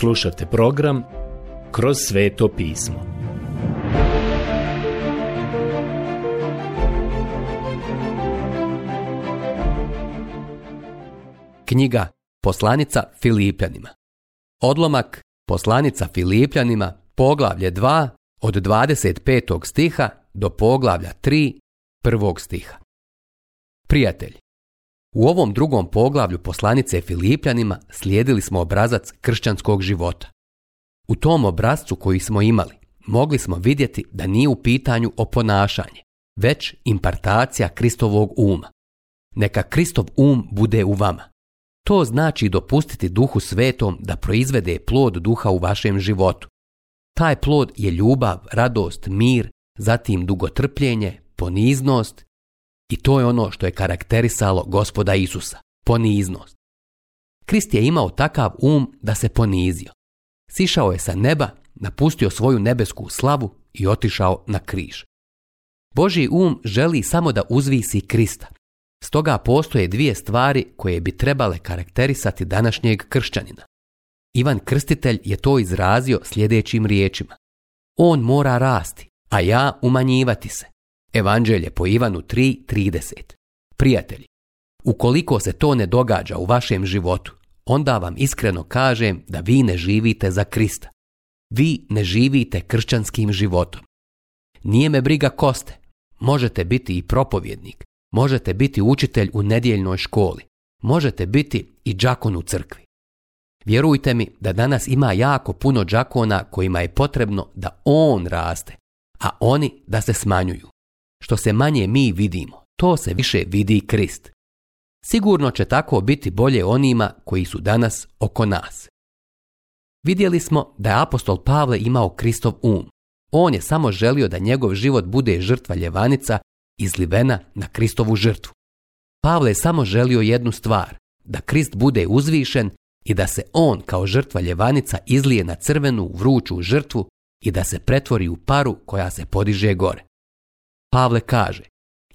Slušate program Kroz sveto pismo. Knjiga Poslanica Filipljanima. Odlomak Poslanica Filipljanima, poglavlje 2 od 25. stiha do poglavlja 3 prvog stiha. Prijatelji u ovom drugom poglavlju poslanice Filipljanima slijedili smo obrazac kršćanskog života. U tom obrazcu koji smo imali, mogli smo vidjeti da nije u pitanju oponašanje, već impartacija Kristovog uma. Neka Kristov um bude u vama. To znači dopustiti duhu svetom da proizvede plod duha u vašem životu. Taj plod je ljubav, radost, mir, zatim dugotrpljenje, poniznost i to je ono što je karakterisalo gospoda Isusa, poniznost. Krist je imao takav um da se ponizio. Sišao je sa neba, napustio svoju nebesku slavu i otišao na križ. Boži um želi samo da uzvisi Krista. Stoga postoje dvije stvari koje bi trebale karakterisati današnjeg kršćanina. Ivan Krstitelj je to izrazio sljedećim riječima. On mora rasti, a ja umanjivati se. Evanđelje po Ivanu 3.30 Prijatelji, ukoliko se to ne događa u vašem životu, onda vam iskreno kažem da vi ne živite za Krista. Vi ne živite kršćanskim životom. Nije me briga koste, Možete biti i propovjednik. Možete biti učitelj u nedjeljnoj školi. Možete biti i džakon u crkvi. Vjerujte mi da danas ima jako puno džakona kojima je potrebno da on raste, a oni da se smanjuju. Što se manje mi vidimo, to se više vidi Krist. Sigurno će tako biti bolje onima koji su danas oko nas. Vidjeli smo da je apostol Pavle imao Kristov um. On je samo želio da njegov život bude žrtva ljevanica izlivena na Kristovu žrtvu. Pavle je samo želio jednu stvar, da Krist bude uzvišen i da se on kao žrtva ljevanica izlije na crvenu vruću žrtvu i da se pretvori u paru koja se podiže gore. Pavle kaže,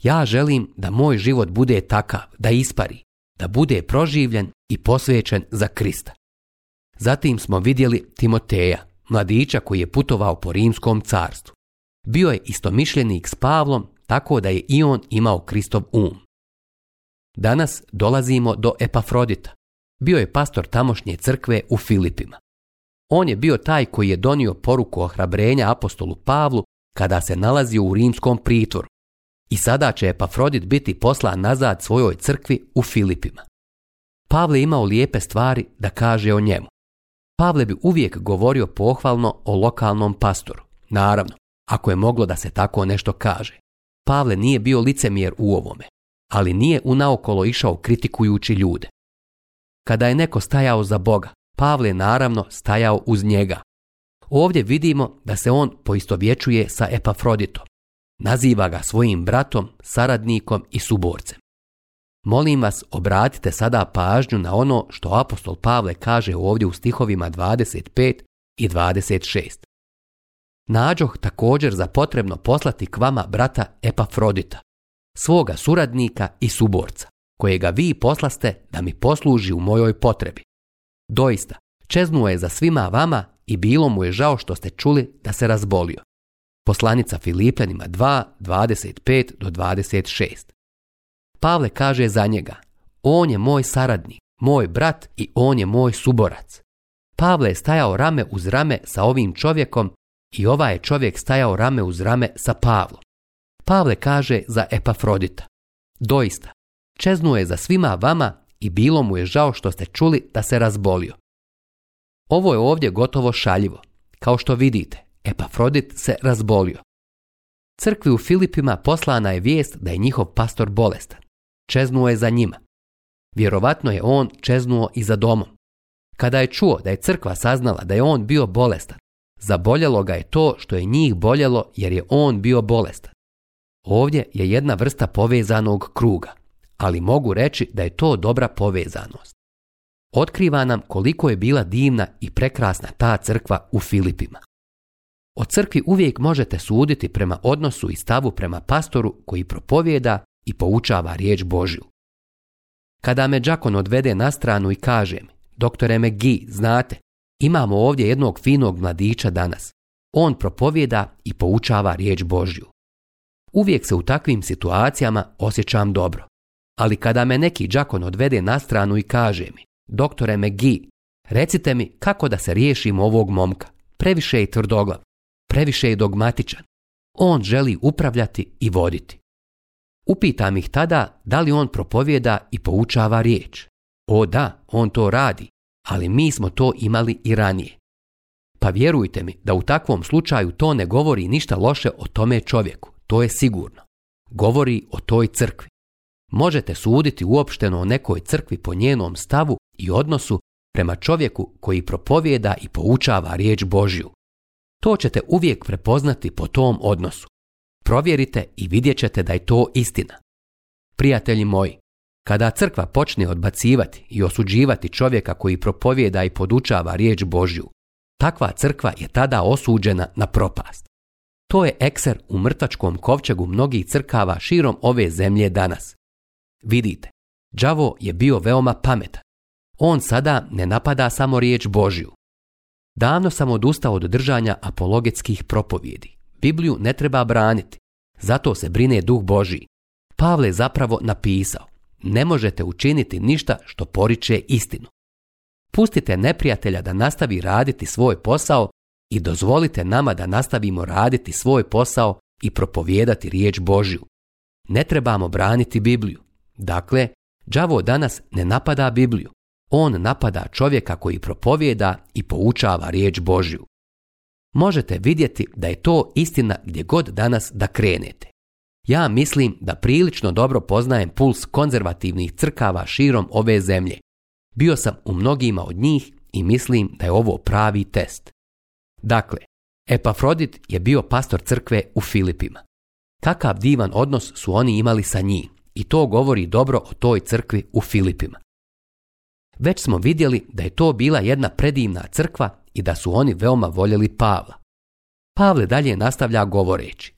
ja želim da moj život bude takav, da ispari, da bude proživljen i posvećen za Krista. Zatim smo vidjeli Timoteja, mladića koji je putovao po rimskom carstvu. Bio je istomišljenik s Pavlom, tako da je i on imao Kristov um. Danas dolazimo do Epafrodita. Bio je pastor tamošnje crkve u Filipima. On je bio taj koji je donio poruku ohrabrenja apostolu Pavlu kada se nalazio u rimskom pritvoru i sada će Epafrodit biti poslan nazad svojoj crkvi u Filipima. Pavle imao lijepe stvari da kaže o njemu. Pavle bi uvijek govorio pohvalno o lokalnom pastoru, naravno, ako je moglo da se tako nešto kaže. Pavle nije bio licemjer u ovome, ali nije naokolo išao kritikujući ljude. Kada je neko stajao za Boga, Pavle je naravno stajao uz njega, Ovdje vidimo da se on poistovjećuje sa Epafroditom. Naziva ga svojim bratom, saradnikom i suborcem. Molim vas, obratite sada pažnju na ono što apostol Pavle kaže ovdje u stihovima 25 i 26. Nađoh također za potrebno poslati k vama brata Epafrodita, svoga suradnika i suborca, kojega vi poslaste da mi posluži u mojoj potrebi. Doista, čeznuo je za svima vama i bilo mu je žao što ste čuli da se razbolio. Poslanica Filipljanima 2, 25 do 26. Pavle kaže za njega, on je moj saradnik, moj brat i on je moj suborac. Pavle je stajao rame uz rame sa ovim čovjekom i ovaj je čovjek stajao rame uz rame sa Pavlom. Pavle kaže za Epafrodita. Doista, čeznuo je za svima vama i bilo mu je žao što ste čuli da se razbolio. Ovo je ovdje gotovo šaljivo. Kao što vidite, Epafrodit se razbolio. Crkvi u Filipima poslana je vijest da je njihov pastor bolestan. Čeznuo je za njima. Vjerovatno je on čeznuo i za domom. Kada je čuo da je crkva saznala da je on bio bolestan, zaboljelo ga je to što je njih boljelo jer je on bio bolestan. Ovdje je jedna vrsta povezanog kruga, ali mogu reći da je to dobra povezanost otkriva nam koliko je bila divna i prekrasna ta crkva u Filipima. O crkvi uvijek možete suditi prema odnosu i stavu prema pastoru koji propovjeda i poučava riječ Božju. Kada me Đakon odvede na stranu i kaže mi, doktore McGee, znate, imamo ovdje jednog finog mladića danas. On propovjeda i poučava riječ Božju. Uvijek se u takvim situacijama osjećam dobro. Ali kada me neki Đakon odvede na stranu i kaže mi, Doktore McGee, recite mi kako da se riješim ovog momka. Previše je tvrdoglav, previše je dogmatičan. On želi upravljati i voditi. Upitam ih tada da li on propovjeda i poučava riječ. O da, on to radi, ali mi smo to imali i ranije. Pa vjerujte mi da u takvom slučaju to ne govori ništa loše o tome čovjeku, to je sigurno. Govori o toj crkvi. Možete suditi uopšteno o nekoj crkvi po njenom stavu i odnosu prema čovjeku koji propovjeda i poučava riječ Božju. To ćete uvijek prepoznati po tom odnosu. Provjerite i vidjet ćete da je to istina. Prijatelji moji, kada crkva počne odbacivati i osuđivati čovjeka koji propovjeda i podučava riječ Božju, takva crkva je tada osuđena na propast. To je ekser u mrtačkom kovčegu mnogih crkava širom ove zemlje danas. Vidite, đavo je bio veoma pametan on sada ne napada samo riječ Božju. Davno sam odustao od držanja apologetskih propovjedi. Bibliju ne treba braniti. Zato se brine duh Božji. Pavle je zapravo napisao. Ne možete učiniti ništa što poriče istinu. Pustite neprijatelja da nastavi raditi svoj posao i dozvolite nama da nastavimo raditi svoj posao i propovijedati riječ Božju. Ne trebamo braniti Bibliju. Dakle, đavo danas ne napada Bibliju on napada čovjeka koji propovjeda i poučava riječ Božju. Možete vidjeti da je to istina gdje god danas da krenete. Ja mislim da prilično dobro poznajem puls konzervativnih crkava širom ove zemlje. Bio sam u mnogima od njih i mislim da je ovo pravi test. Dakle, Epafrodit je bio pastor crkve u Filipima. Kakav divan odnos su oni imali sa njim i to govori dobro o toj crkvi u Filipima. Već smo vidjeli da je to bila jedna predivna crkva i da su oni veoma voljeli Pavla. Pavle dalje nastavlja govoreći.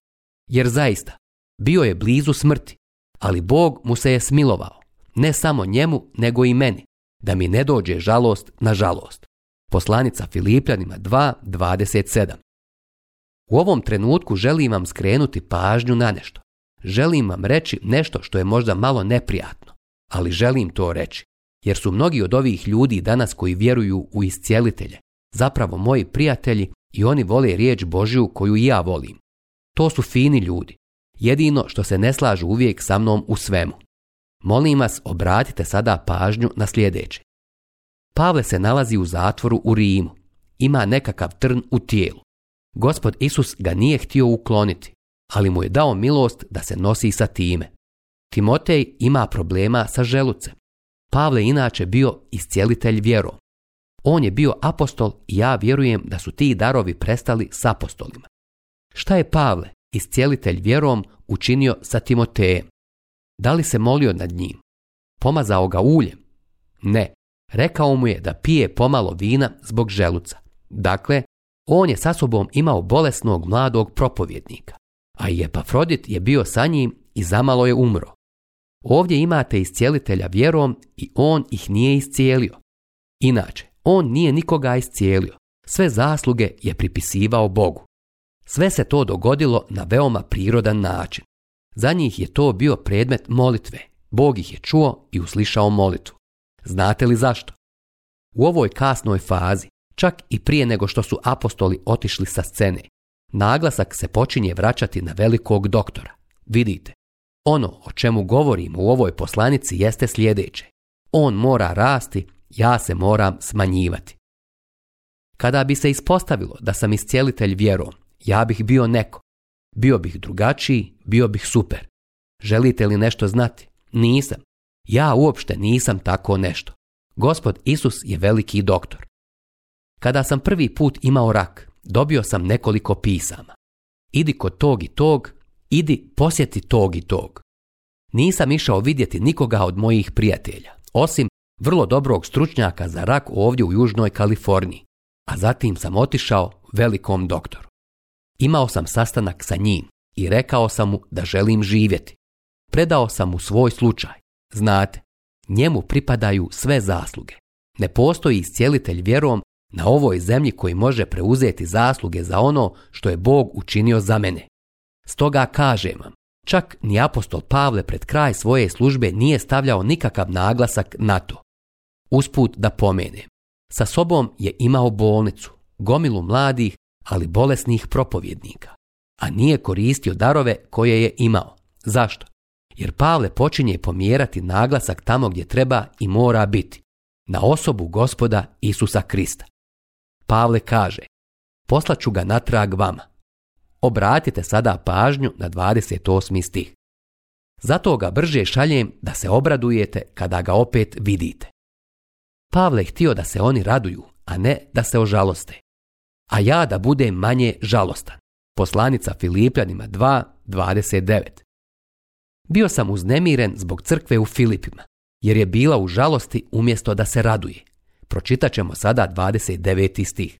Jer zaista, bio je blizu smrti, ali Bog mu se je smilovao, ne samo njemu, nego i meni, da mi ne dođe žalost na žalost. Poslanica Filipljanima 2.27 U ovom trenutku želim vam skrenuti pažnju na nešto. Želim vam reći nešto što je možda malo neprijatno, ali želim to reći jer su mnogi od ovih ljudi danas koji vjeruju u iscjelitelje, zapravo moji prijatelji i oni vole riječ Božju koju i ja volim. To su fini ljudi, jedino što se ne slažu uvijek sa mnom u svemu. Molim vas, obratite sada pažnju na sljedeće. Pavle se nalazi u zatvoru u Rimu. Ima nekakav trn u tijelu. Gospod Isus ga nije htio ukloniti, ali mu je dao milost da se nosi sa time. Timotej ima problema sa želucem. Pavle inače bio iscijelitelj vjerom. On je bio apostol i ja vjerujem da su ti darovi prestali s apostolima. Šta je Pavle, iscijelitelj vjerom, učinio sa Timotejem? Da li se molio nad njim? Pomazao ga uljem? Ne, rekao mu je da pije pomalo vina zbog želuca. Dakle, on je sa sobom imao bolesnog mladog propovjednika, a i Epafrodit je bio sa njim i zamalo je umro. Ovdje imate iscijelitelja vjerom i on ih nije iscijelio. Inače, on nije nikoga iscijelio. Sve zasluge je pripisivao Bogu. Sve se to dogodilo na veoma prirodan način. Za njih je to bio predmet molitve. Bog ih je čuo i uslišao molitvu. Znate li zašto? U ovoj kasnoj fazi, čak i prije nego što su apostoli otišli sa scene, naglasak se počinje vraćati na velikog doktora. Vidite, ono o čemu govorimo u ovoj poslanici jeste sljedeće. On mora rasti, ja se moram smanjivati. Kada bi se ispostavilo da sam iscijelitelj vjerom, ja bih bio neko. Bio bih drugačiji, bio bih super. Želite li nešto znati? Nisam. Ja uopšte nisam tako nešto. Gospod Isus je veliki doktor. Kada sam prvi put imao rak, dobio sam nekoliko pisama. Idi kod tog i tog, idi posjeti tog i tog. Nisam išao vidjeti nikoga od mojih prijatelja, osim vrlo dobrog stručnjaka za rak ovdje u Južnoj Kaliforniji, a zatim sam otišao velikom doktoru. Imao sam sastanak sa njim i rekao sam mu da želim živjeti. Predao sam mu svoj slučaj. Znate, njemu pripadaju sve zasluge. Ne postoji iscijelitelj vjerom na ovoj zemlji koji može preuzeti zasluge za ono što je Bog učinio za mene. Stoga kažem vam, čak ni apostol Pavle pred kraj svoje službe nije stavljao nikakav naglasak na to. Usput da pomene, sa sobom je imao bolnicu, gomilu mladih, ali bolesnih propovjednika, a nije koristio darove koje je imao. Zašto? Jer Pavle počinje pomjerati naglasak tamo gdje treba i mora biti, na osobu gospoda Isusa Krista. Pavle kaže, poslaću ga natrag vama, Obratite sada pažnju na 28. stih. Zato ga brže šaljem da se obradujete kada ga opet vidite. Pavle htio da se oni raduju, a ne da se ožaloste. A ja da budem manje žalostan. Poslanica Filipljanima 2.29 Bio sam uznemiren zbog crkve u Filipima, jer je bila u žalosti umjesto da se raduje. Pročitat ćemo sada 29. stih.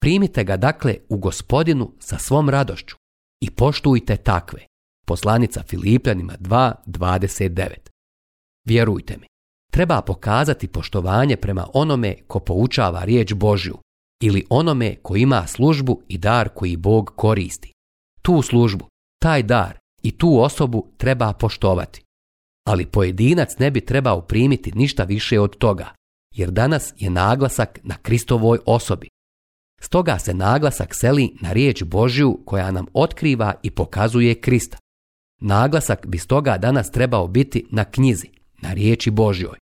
Primite ga dakle u gospodinu sa svom radošću i poštujte takve. Poslanica Filipljanima 2.29 Vjerujte mi, treba pokazati poštovanje prema onome ko poučava riječ Božju ili onome ko ima službu i dar koji Bog koristi. Tu službu, taj dar i tu osobu treba poštovati. Ali pojedinac ne bi trebao primiti ništa više od toga, jer danas je naglasak na Kristovoj osobi, Stoga se naglasak seli na riječ Božju koja nam otkriva i pokazuje Krista. Naglasak bi stoga danas trebao biti na knjizi, na riječi Božjoj.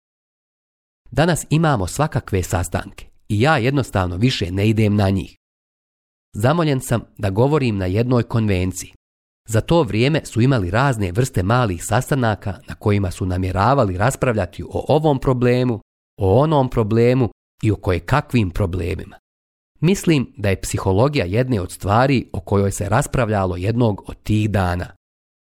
Danas imamo svakakve sastanke i ja jednostavno više ne idem na njih. Zamoljen sam da govorim na jednoj konvenciji. Za to vrijeme su imali razne vrste malih sastanaka na kojima su namjeravali raspravljati o ovom problemu, o onom problemu i o kakvim problemima. Mislim da je psihologija jedne od stvari o kojoj se raspravljalo jednog od tih dana.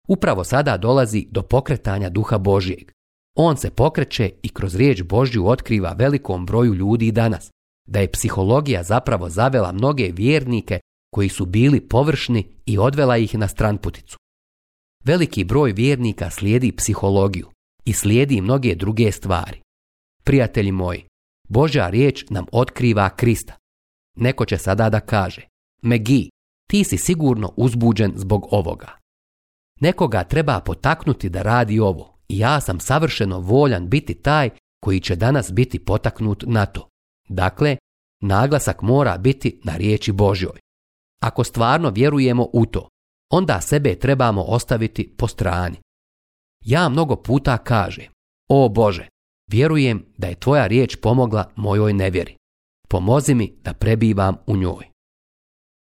Upravo sada dolazi do pokretanja duha Božjeg. On se pokreće i kroz riječ Božju otkriva velikom broju ljudi danas, da je psihologija zapravo zavela mnoge vjernike koji su bili površni i odvela ih na stranputicu. Veliki broj vjernika slijedi psihologiju i slijedi mnoge druge stvari. Prijatelji moji, Božja riječ nam otkriva Krista. Neko će sada da kaže, Megi, ti si sigurno uzbuđen zbog ovoga. Nekoga treba potaknuti da radi ovo i ja sam savršeno voljan biti taj koji će danas biti potaknut na to. Dakle, naglasak mora biti na riječi Božjoj. Ako stvarno vjerujemo u to, onda sebe trebamo ostaviti po strani. Ja mnogo puta kažem, o Bože, vjerujem da je tvoja riječ pomogla mojoj nevjeri. Pomozi mi da prebivam u njoj.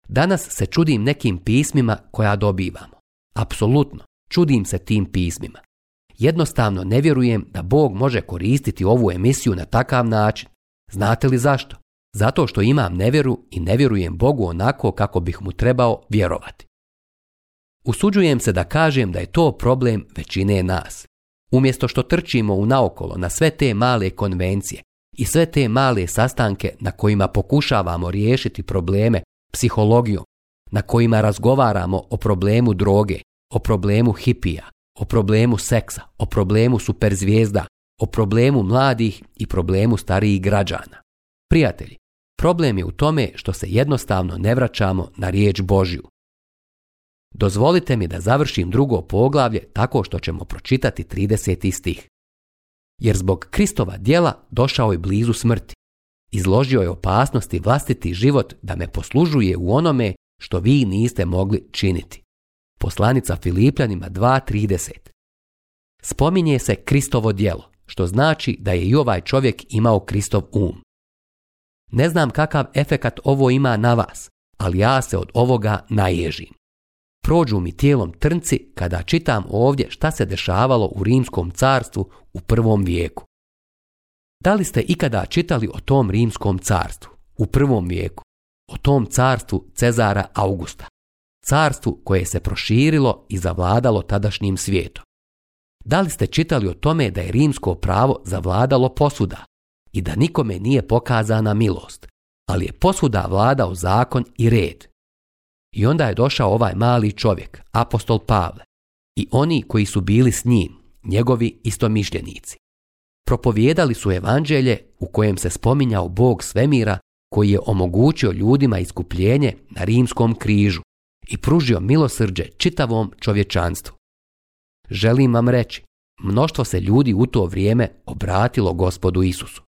Danas se čudim nekim pismima koja dobivamo. Apsolutno, čudim se tim pismima. Jednostavno ne vjerujem da Bog može koristiti ovu emisiju na takav način. Znate li zašto? Zato što imam nevjeru i ne vjerujem Bogu onako kako bih mu trebao vjerovati. Usuđujem se da kažem da je to problem većine nas. Umjesto što trčimo u naokolo na sve te male konvencije, i sve te male sastanke na kojima pokušavamo riješiti probleme psihologijom, na kojima razgovaramo o problemu droge, o problemu hipija, o problemu seksa, o problemu superzvijezda, o problemu mladih i problemu starijih građana. Prijatelji, problem je u tome što se jednostavno ne vraćamo na riječ Božju. Dozvolite mi da završim drugo poglavlje tako što ćemo pročitati 30. stih jer zbog Kristova dijela došao je blizu smrti. Izložio je opasnosti vlastiti život da me poslužuje u onome što vi niste mogli činiti. Poslanica Filipljanima 2.30 Spominje se Kristovo dijelo, što znači da je i ovaj čovjek imao Kristov um. Ne znam kakav efekat ovo ima na vas, ali ja se od ovoga naježim. Prođu mi tijelom trnci kada čitam ovdje šta se dešavalo u Rimskom carstvu u prvom vijeku. Da li ste ikada čitali o tom Rimskom carstvu u prvom vijeku, o tom carstvu Cezara Augusta, carstvu koje se proširilo i zavladalo tadašnjim svijetom? Da li ste čitali o tome da je rimsko pravo zavladalo posuda i da nikome nije pokazana milost, ali je posuda vladao zakon i red? I onda je došao ovaj mali čovjek, apostol Pavle, i oni koji su bili s njim, njegovi istomišljenici. Propovijedali su evanđelje u kojem se spominjao Bog svemira koji je omogućio ljudima iskupljenje na rimskom križu i pružio milosrđe čitavom čovječanstvu. Želim vam reći, mnoštvo se ljudi u to vrijeme obratilo gospodu Isusu.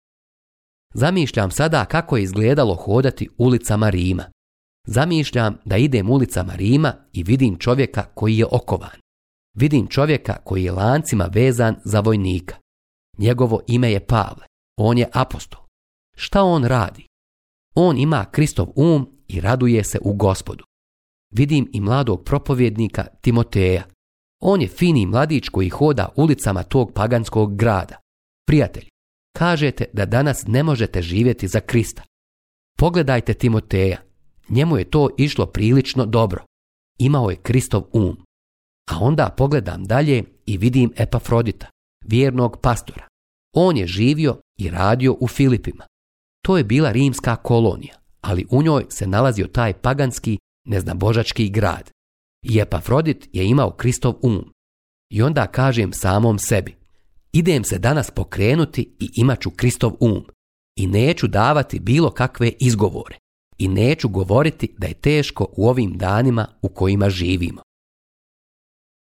Zamišljam sada kako je izgledalo hodati ulicama Rima Zamišljam da idem ulicama Rima i vidim čovjeka koji je okovan. Vidim čovjeka koji je lancima vezan za vojnika. Njegovo ime je Pavle. On je apostol. Šta on radi? On ima Kristov um i raduje se u gospodu. Vidim i mladog propovjednika Timoteja. On je fini mladić koji hoda ulicama tog paganskog grada. Prijatelji, kažete da danas ne možete živjeti za Krista. Pogledajte Timoteja, Njemu je to išlo prilično dobro. Imao je Kristov um. A onda pogledam dalje i vidim Epafrodita, vjernog pastora. On je živio i radio u Filipima. To je bila rimska kolonija, ali u njoj se nalazio taj paganski, neznabožački grad. I Epafrodit je imao Kristov um. I onda kažem samom sebi, idem se danas pokrenuti i imat ću Kristov um i neću davati bilo kakve izgovore i neću govoriti da je teško u ovim danima u kojima živimo.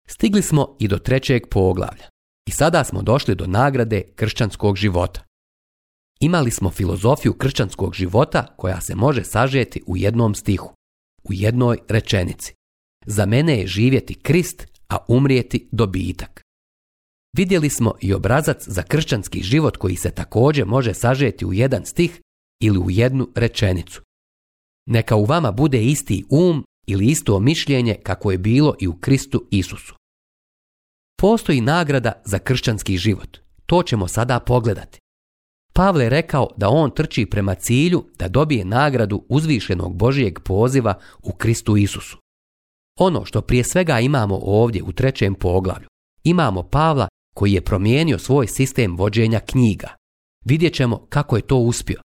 Stigli smo i do trećeg poglavlja i sada smo došli do nagrade kršćanskog života. Imali smo filozofiju kršćanskog života koja se može sažeti u jednom stihu, u jednoj rečenici. Za mene je živjeti krist, a umrijeti dobitak. Vidjeli smo i obrazac za kršćanski život koji se također može sažeti u jedan stih ili u jednu rečenicu. Neka u vama bude isti um ili isto mišljenje kako je bilo i u Kristu Isusu. Postoji nagrada za kršćanski život. To ćemo sada pogledati. Pavle je rekao da on trči prema cilju da dobije nagradu uzvišenog Božijeg poziva u Kristu Isusu. Ono što prije svega imamo ovdje u trećem poglavlju, imamo Pavla koji je promijenio svoj sistem vođenja knjiga. Vidjet ćemo kako je to uspio.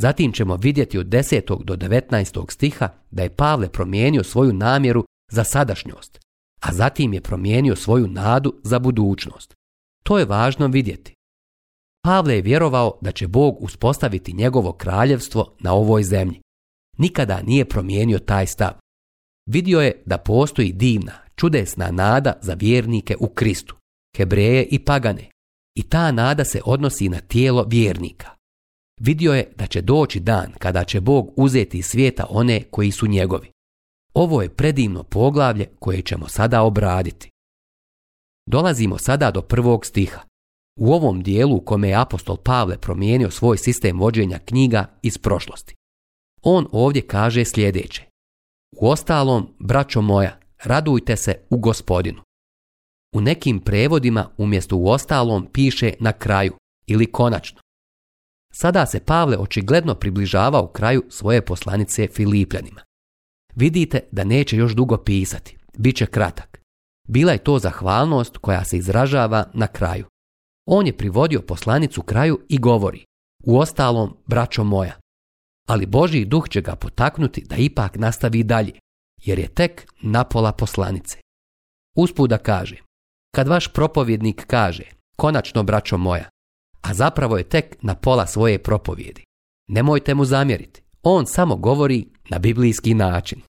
Zatim ćemo vidjeti od 10. do 19. stiha da je Pavle promijenio svoju namjeru za sadašnjost, a zatim je promijenio svoju nadu za budućnost. To je važno vidjeti. Pavle je vjerovao da će Bog uspostaviti njegovo kraljevstvo na ovoj zemlji. Nikada nije promijenio taj stav. Vidio je da postoji divna, čudesna nada za vjernike u Kristu, Hebreje i pagane. I ta nada se odnosi na tijelo vjernika. Vidio je da će doći dan kada će Bog uzeti iz svijeta one koji su njegovi. Ovo je predivno poglavlje koje ćemo sada obraditi. Dolazimo sada do prvog stiha. U ovom dijelu u kome je apostol Pavle promijenio svoj sistem vođenja knjiga iz prošlosti. On ovdje kaže sljedeće. U ostalom, braćo moja, radujte se u gospodinu. U nekim prevodima umjesto u ostalom piše na kraju ili konačno. Sada se Pavle očigledno približavao kraju svoje poslanice Filipljanima. Vidite da neće još dugo pisati, bit će kratak. Bila je to zahvalnost koja se izražava na kraju. On je privodio poslanicu kraju i govori, uostalom, braćo moja. Ali Božji duh će ga potaknuti da ipak nastavi dalje, jer je tek napola poslanice. Uspuda kaže, kad vaš propovjednik kaže, konačno, braćo moja, a zapravo je tek na pola svoje propovjedi. Nemojte mu zamjeriti, on samo govori na biblijski način.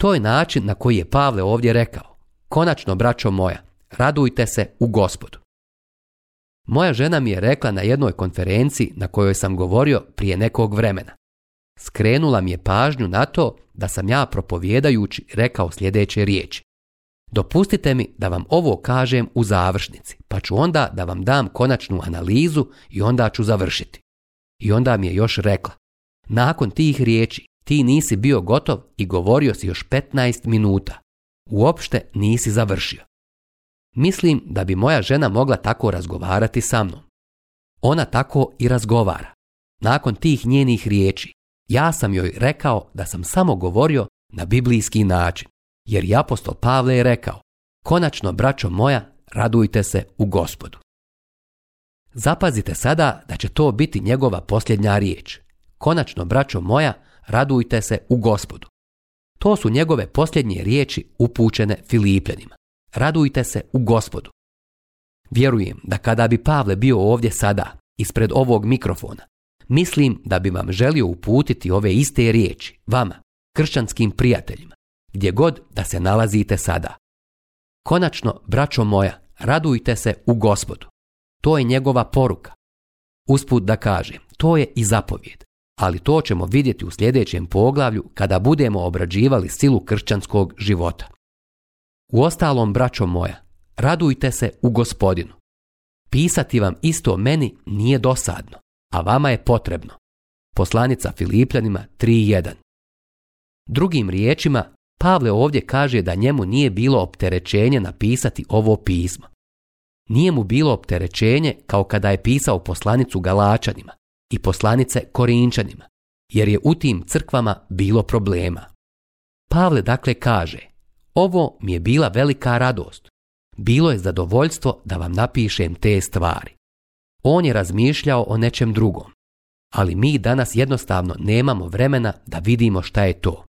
To je način na koji je Pavle ovdje rekao, konačno braćo moja, radujte se u gospodu. Moja žena mi je rekla na jednoj konferenciji na kojoj sam govorio prije nekog vremena. Skrenula mi je pažnju na to da sam ja propovjedajući rekao sljedeće riječi. Dopustite mi da vam ovo kažem u završnici, pa ću onda da vam dam konačnu analizu i onda ću završiti. I onda mi je još rekla, nakon tih riječi ti nisi bio gotov i govorio si još 15 minuta. Uopšte nisi završio. Mislim da bi moja žena mogla tako razgovarati sa mnom. Ona tako i razgovara. Nakon tih njenih riječi, ja sam joj rekao da sam samo govorio na biblijski način jer i apostol Pavle je rekao, konačno, braćo moja, radujte se u gospodu. Zapazite sada da će to biti njegova posljednja riječ. Konačno, braćo moja, radujte se u gospodu. To su njegove posljednje riječi upućene Filipljenima. Radujte se u gospodu. Vjerujem da kada bi Pavle bio ovdje sada, ispred ovog mikrofona, mislim da bi vam želio uputiti ove iste riječi, vama, kršćanskim prijateljima, gdje god da se nalazite sada. Konačno, braćo moja, radujte se u gospodu. To je njegova poruka. Usput da kažem, to je i zapovjed, ali to ćemo vidjeti u sljedećem poglavlju kada budemo obrađivali silu kršćanskog života. U ostalom, braćo moja, radujte se u gospodinu. Pisati vam isto meni nije dosadno, a vama je potrebno. Poslanica Filipljanima 3.1 Drugim riječima, Pavle ovdje kaže da njemu nije bilo opterećenje napisati ovo pismo. Nije mu bilo opterećenje kao kada je pisao poslanicu Galačanima i poslanice Korinčanima, jer je u tim crkvama bilo problema. Pavle dakle kaže, ovo mi je bila velika radost. Bilo je zadovoljstvo da vam napišem te stvari. On je razmišljao o nečem drugom, ali mi danas jednostavno nemamo vremena da vidimo šta je to.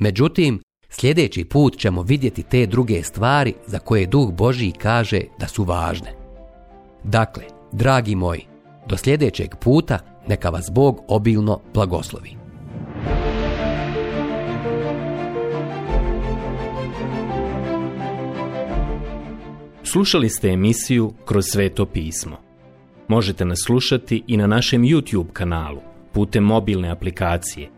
Međutim, sljedeći put ćemo vidjeti te druge stvari za koje Duh Božiji kaže da su važne. Dakle, dragi moji, do sljedećeg puta neka vas Bog obilno blagoslovi. Slušali ste emisiju Kroz sveto pismo. Možete nas slušati i na našem YouTube kanalu putem mobilne aplikacije –